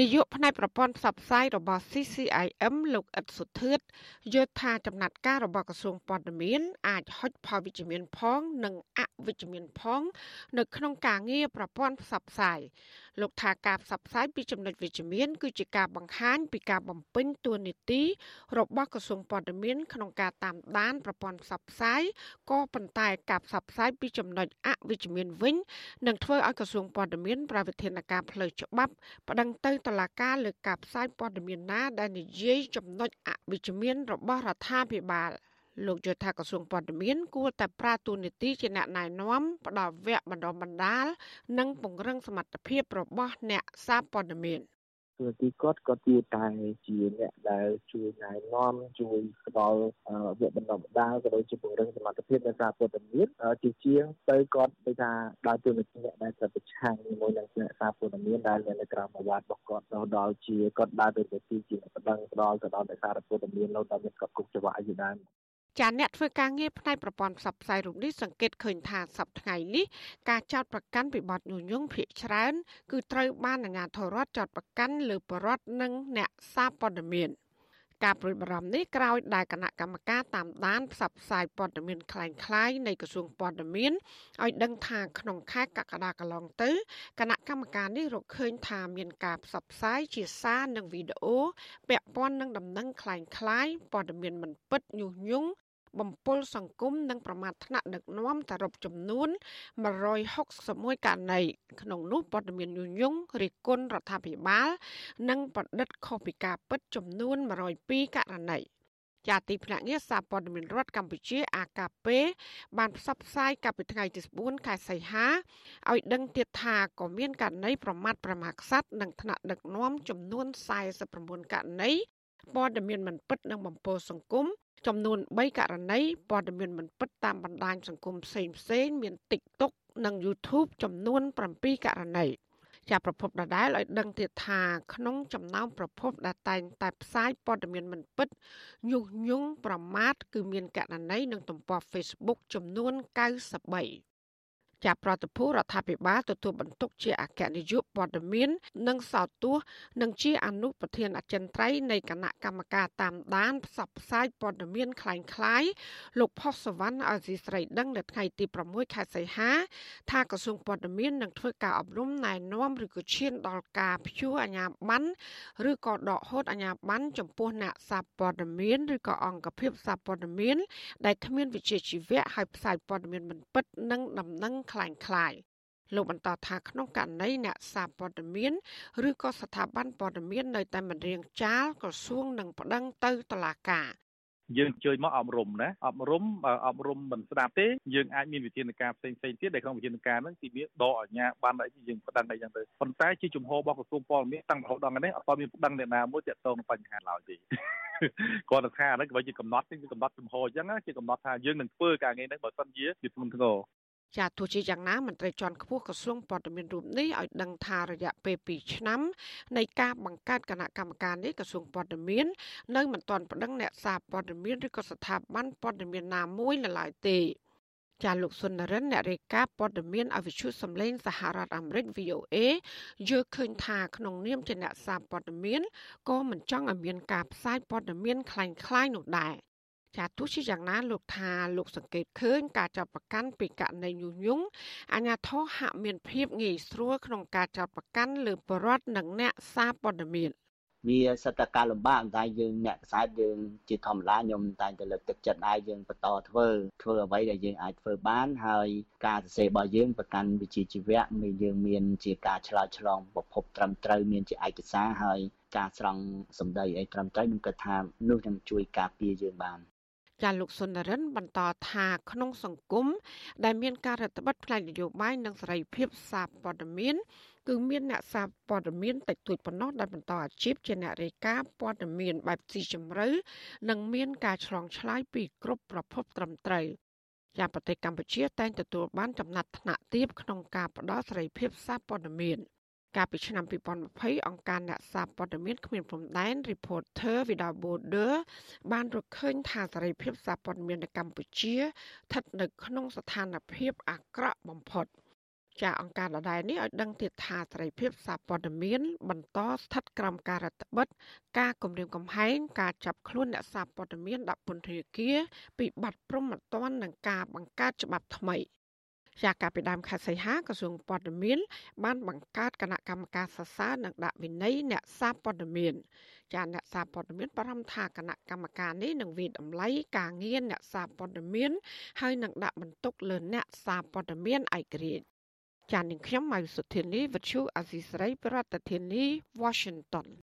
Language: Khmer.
នាយកផ្នែកប្រព័ន្ធផ្សព្វផ្សាយរបស់ CCIM លោកអ៊ិតសុធឿតយល់ថាចំណាត់ការរបស់ក្រសួងព័ត៌មានអាចហុចផលវិជ្ជមានផង និងអវិជ្ជមានផង នៅក្នុងការងារប្រព័ន្ធផ្សព្វផ្សាយលោកថាការផ្សព្វផ្សាយពីចំណុចវិជ្ជមាន គឺជាការបង្ហាញពីការបំពេញតួនាទីរបស់ក្រសួងព័ត៌មានក្នុងការតាមដានប្រព័ន្ធផ្សព្វផ្សាយក៏ប៉ុន្តែការផ្សព្វផ្សាយពីចំណុចអវិជ្ជមានវិញនឹងធ្វើឲ្យក្រសួងព័ត៌មានប្រវិធានការផ្លូវច្បាប់ប្តឹងទៅតុលាការលើការផ្សាយព័ត៌មានណា ដែលនិយាយចំណុចអវិជ្ជមានរបស់រដ្ឋាភិបាលលោកយល់ថាក្រសួងព័ត៌មានគួរតែប្រាទូនីតិជាអ្នកណែនាំផ្ដល់វគ្គបណ្ដុះបណ្ដាល និងពង្រឹងសមត្ថភាពរបស់អ្នកសារព័ត៌មាន ទូទីគាត់គាត់ជាតែជាអ្នកដែលជួយណែនាំជួយផ្ដល់វគ្គបណ្ដុះបណ្ដាលក៏ដូចជាពង្រឹងសមត្ថភាពនៃសារព័ត៌មានជាជាងទៅគាត់ដូចថាដើរតួនាទីអ្នកដែលត្រូវប្រឆាំងជាមួយនឹងអ្នកសារព័ត៌មានដែលនៅក្រៅប្រវត្តិរបស់គាត់ទៅដល់ជាគាត់ដើរតួនាទីជាបណ្ដឹងផ្ដល់ទៅដល់អ្នកសារព័ត៌មាននៅដល់មានគាត់គុកច្បាប់ជាដើម ចាអ្នកធ្វើការងារផ្នែកប្រព័ន្ធផ្សព្វផ្សាយរូបនេះសង្កេតឃើញថាសប្តាហ៍នេះការចោតប្រកាន់ពីបទញុយញងភាកច្រើនគឺត្រូវបានអាជ្ញាធររដ្ឋចោតប្រកាន់លើបរដ្ឋនិងអ្នកសារព័ត៌មានការប្រួយបារម្ភនេះក្រោយដែលគណៈកម្មការតាមដានផ្សព្វផ្សាយព័ត៌មានคล้ายៗនៃក្រសួងព័ត៌មានឲ្យដឹងថាក្នុងខែកក្កដាកន្លងទៅគណៈកម្មការនេះរកឃើញថាមានការផ្សព្វផ្សាយជាសារនិងវីដេអូពាក់ព័ន្ធនឹងដំណឹងคล้ายៗព័ត៌មានមិនពិតញុះញង់ បំពុលសង្គមនិងប្រមាថថ្នាក់ដឹកនាំសរុបចំនួន161ករណីក្នុងនោះព័ត៌មានញុយញងរិះគន់រដ្ឋាភិបាល និងបដិទ្ធខុសពីការពិតចំនួន102ករណីជាទីភ្នាក់ងារសារព័ត៌មានរដ្ឋកម្ពុជា AKP បានផ្សព្វផ្សាយកាលពីថ្ងៃទី4ខែសីហាឲ្យដឹងទៀតថាក៏មានករណីប្រមាថប្រមាថខ្សាត់និងថ្នាក់ដឹកនាំចំនួន49ករណី ព័ត៌មានមិនពិតនិងបំពុលសង្គមចំនួន3ករណីព័ត៌មានមិនពិតតាមបណ្ដាញសង្គមផ្សេងផ្សេងមាន TikTok និង YouTube ចំនួន7ករណីជាប្រភពដដែលឲ្យដឹងទៀតថាក្នុងចំណោមប្រភពដែលតែងតែផ្សាយព័ត៌មានមិនពិតញុះញង់ប្រមាថគឺមានករណីនឹងទំព័រ Facebook ចំនួន93 ចាប់ប្រតិភូរដ្ឋាភិបាលទទួលបន្ទុកជាអគ្គនាយកព័ត៌មាននិងសោតទោះនិងជាអនុប្រធានអចិន្ត្រៃយ៍នៃគណៈកម្មការតាមដានផ្សព្វផ្សាយព័ត៌មានคล้ายៗលោកផុសសវណ្ណឲ្យស៊ីស្រីដឹងនៅថ្ងៃទី6ខែសីហាថាក្រសួងព័ត៌មាននឹងធ្វើការអប់រំណែនាំឬក៏ឈានដល់ការព្យួរអាជ្ញាប័ណ្ណឬក៏ដកហូតអាជ្ញាប័ណ្ណចំពោះអ្នកសារព័ត៌មានឬក៏អង្គភាពសារព័ត៌មានដែលគ្មានវិជ្ជាជីវៈហើយផ្សាយព័ត៌មានមិនពិតនិងដំណឹង คล้ายៗលោកបន្តថាក្នុងករណីអ្នកសារព័ត៌មានឬក៏ស្ថាប័នព័ត៌មាននៅតែមិនរៀងចាលក្រសួងនឹងប្តឹងទៅតុលាការយើងជួយមកអប់រំណាអប់រំបើអប់រំមិនស្ដាប់ទេយើងអាចមានវិធានការផ្សេងផ្សេងទៀតដែលក្នុងវិធានការហ្នឹងទីវាដកអាជ្ញាប័ណ្ណអីយើងប្តឹងអីចឹងទៅប៉ុន្តែជាជំហររបស់ក្រសួងព័ត៌មានតាំងរហូតដល់នេះអត់មានប្តឹងអ្នកណាមួយទាក់ទងនឹងបញ្ហាឡើយទេគាត់ថាហ្នឹងក៏ជាកំណត់ជាកំណត់ចំហអញ្ចឹងជាកំណត់ថាយើងនឹងធ្វើការងារហ្នឹងបើសិនជាជាធ្ងន់ធ្ងរ ចាទោះជាយ៉ាងណាមន្ត្រីជាន់ខ្ពស់ក្រសួងព័ត៌មានរូបនេះឲ្យដឹងថារយៈពេល2ឆ្នាំនៃការបង្កើតគណៈកម្មការនេះក្រសួងព័ត៌មាននៅមិនទាន់ប្តឹងអ្នកសារព័ត៌មានឬក៏ស្ថាប័នព័ត៌មានណាមួយនៅឡើយទេចាលោកសុននរិនអ្នករាយការណ៍ព័ត៌មានអវិជ្ជាសម្លេងសហរដ្ឋអាមេរិក VOA យល់ឃើញថាក្នុងនាមជាអ្នកសារព័ត៌មានក៏មិនចង់ឲ្យមានការផ្សាយព័ត៌មានคล้ายៗនោះដែរ ចាទោះជាយ៉ាងណាលោកថាលោកសង្កេតឃើញការចាប់ប្រកាន់ពីករណីញុះញង់អាញាធរហាក់មានភាពងាយស្រួលក្នុងការចាប់ប្រកាន់លើបរដ្ឋនិងអ្នកសារព័ត៌មានវាសិតតការលំបាកតែយើងអ្នកខ្សែយើងជាធម្មតាខ្ញុំតែតែលើកទឹកចិត្តឲ្យយើងបន្តធ្វើធ្វើអ្វីដែលយើងអាចធ្វើបានហើយការសរសេររបស់យើងប្រកាន់វិជ្ជាជីវៈមានយើងមានជាការឆ្លើយឆ្លងប្រភពត្រឹមត្រូវមានជាឯកសារហើយការស្រង់សម្ដីអីត្រឹមត្រូវខ្ញុំគិតថានោះនឹងជួយការពារយើងបាន ចាលោកសុនរិន បន្តថាក្នុងសង្គមដែលមានការរដ្ឋបတ်ផ្នែកនយោបាយនិងសេរីភាពសារព័ត៌មានគឺមានអ្នកសារព័ត៌មានតិចតួចប៉ុណ្ណោះដែលបន្តអាជីពជាអ្នករាយការណ៍ព័ត៌មានបែបស៊ីជម្រៅនិងមានការឆ្លងឆ្លើយពីគ្រប់ប្រភពត្រឹមត្រូវយ៉ាងប្រទេសកម្ពុជាតែងទទួលបានចំណាត់ថ្នាក់ទាបក្នុងការផ្តល់សេរីភាពសារព័ត៌មាន។ កាលពីឆ្នាំ2020អង្គការអ្នកសារព័ត៌មានគ្មានព្រំដែន Reporter Without Border បានរកឃើញថាសេរីភាពសារព័ត៌មាននៅកម្ពុជាស្ថិតនៅក្នុងស្ថានភាពអាក្រក់បំផុតចាអង្គការដដែលនេះឲ្យដឹងទៀតថាសេរីភាពសារព័ត៌មាន បន្តស្ថិតក្រោមការរដ្ឋបិទការគម្រាមកំហែងការចាប់ខ្លួនអ្នកសារព័ត៌មានដាក់ពន្ធនាគារពីបទប្រមទ័ននិងការបង្កើតច្បាប់ថ្មី ជាការពីដើមខែសីហាក្រសួងព័ត៌មាន បានបង្កើតគណៈកម្មការសរសើរនិងដាក់វិន័យអ្នកសារព័ត៌មានចាអ្នកសារព័ត៌មានបារម្ភថាគណៈកម្មការនេះនឹងវិតម្លៃការងារអ្នកសារព័ត៌មាន ហើយនឹងដាក់បន្ទុកលើអ្នកសារព័ត៌មានឯករាជ្យចាននាងខ្ញុំម៉ៅសុធានីវិទ្យុអាស៊ីសេរីប្រធានាធិបតី Washington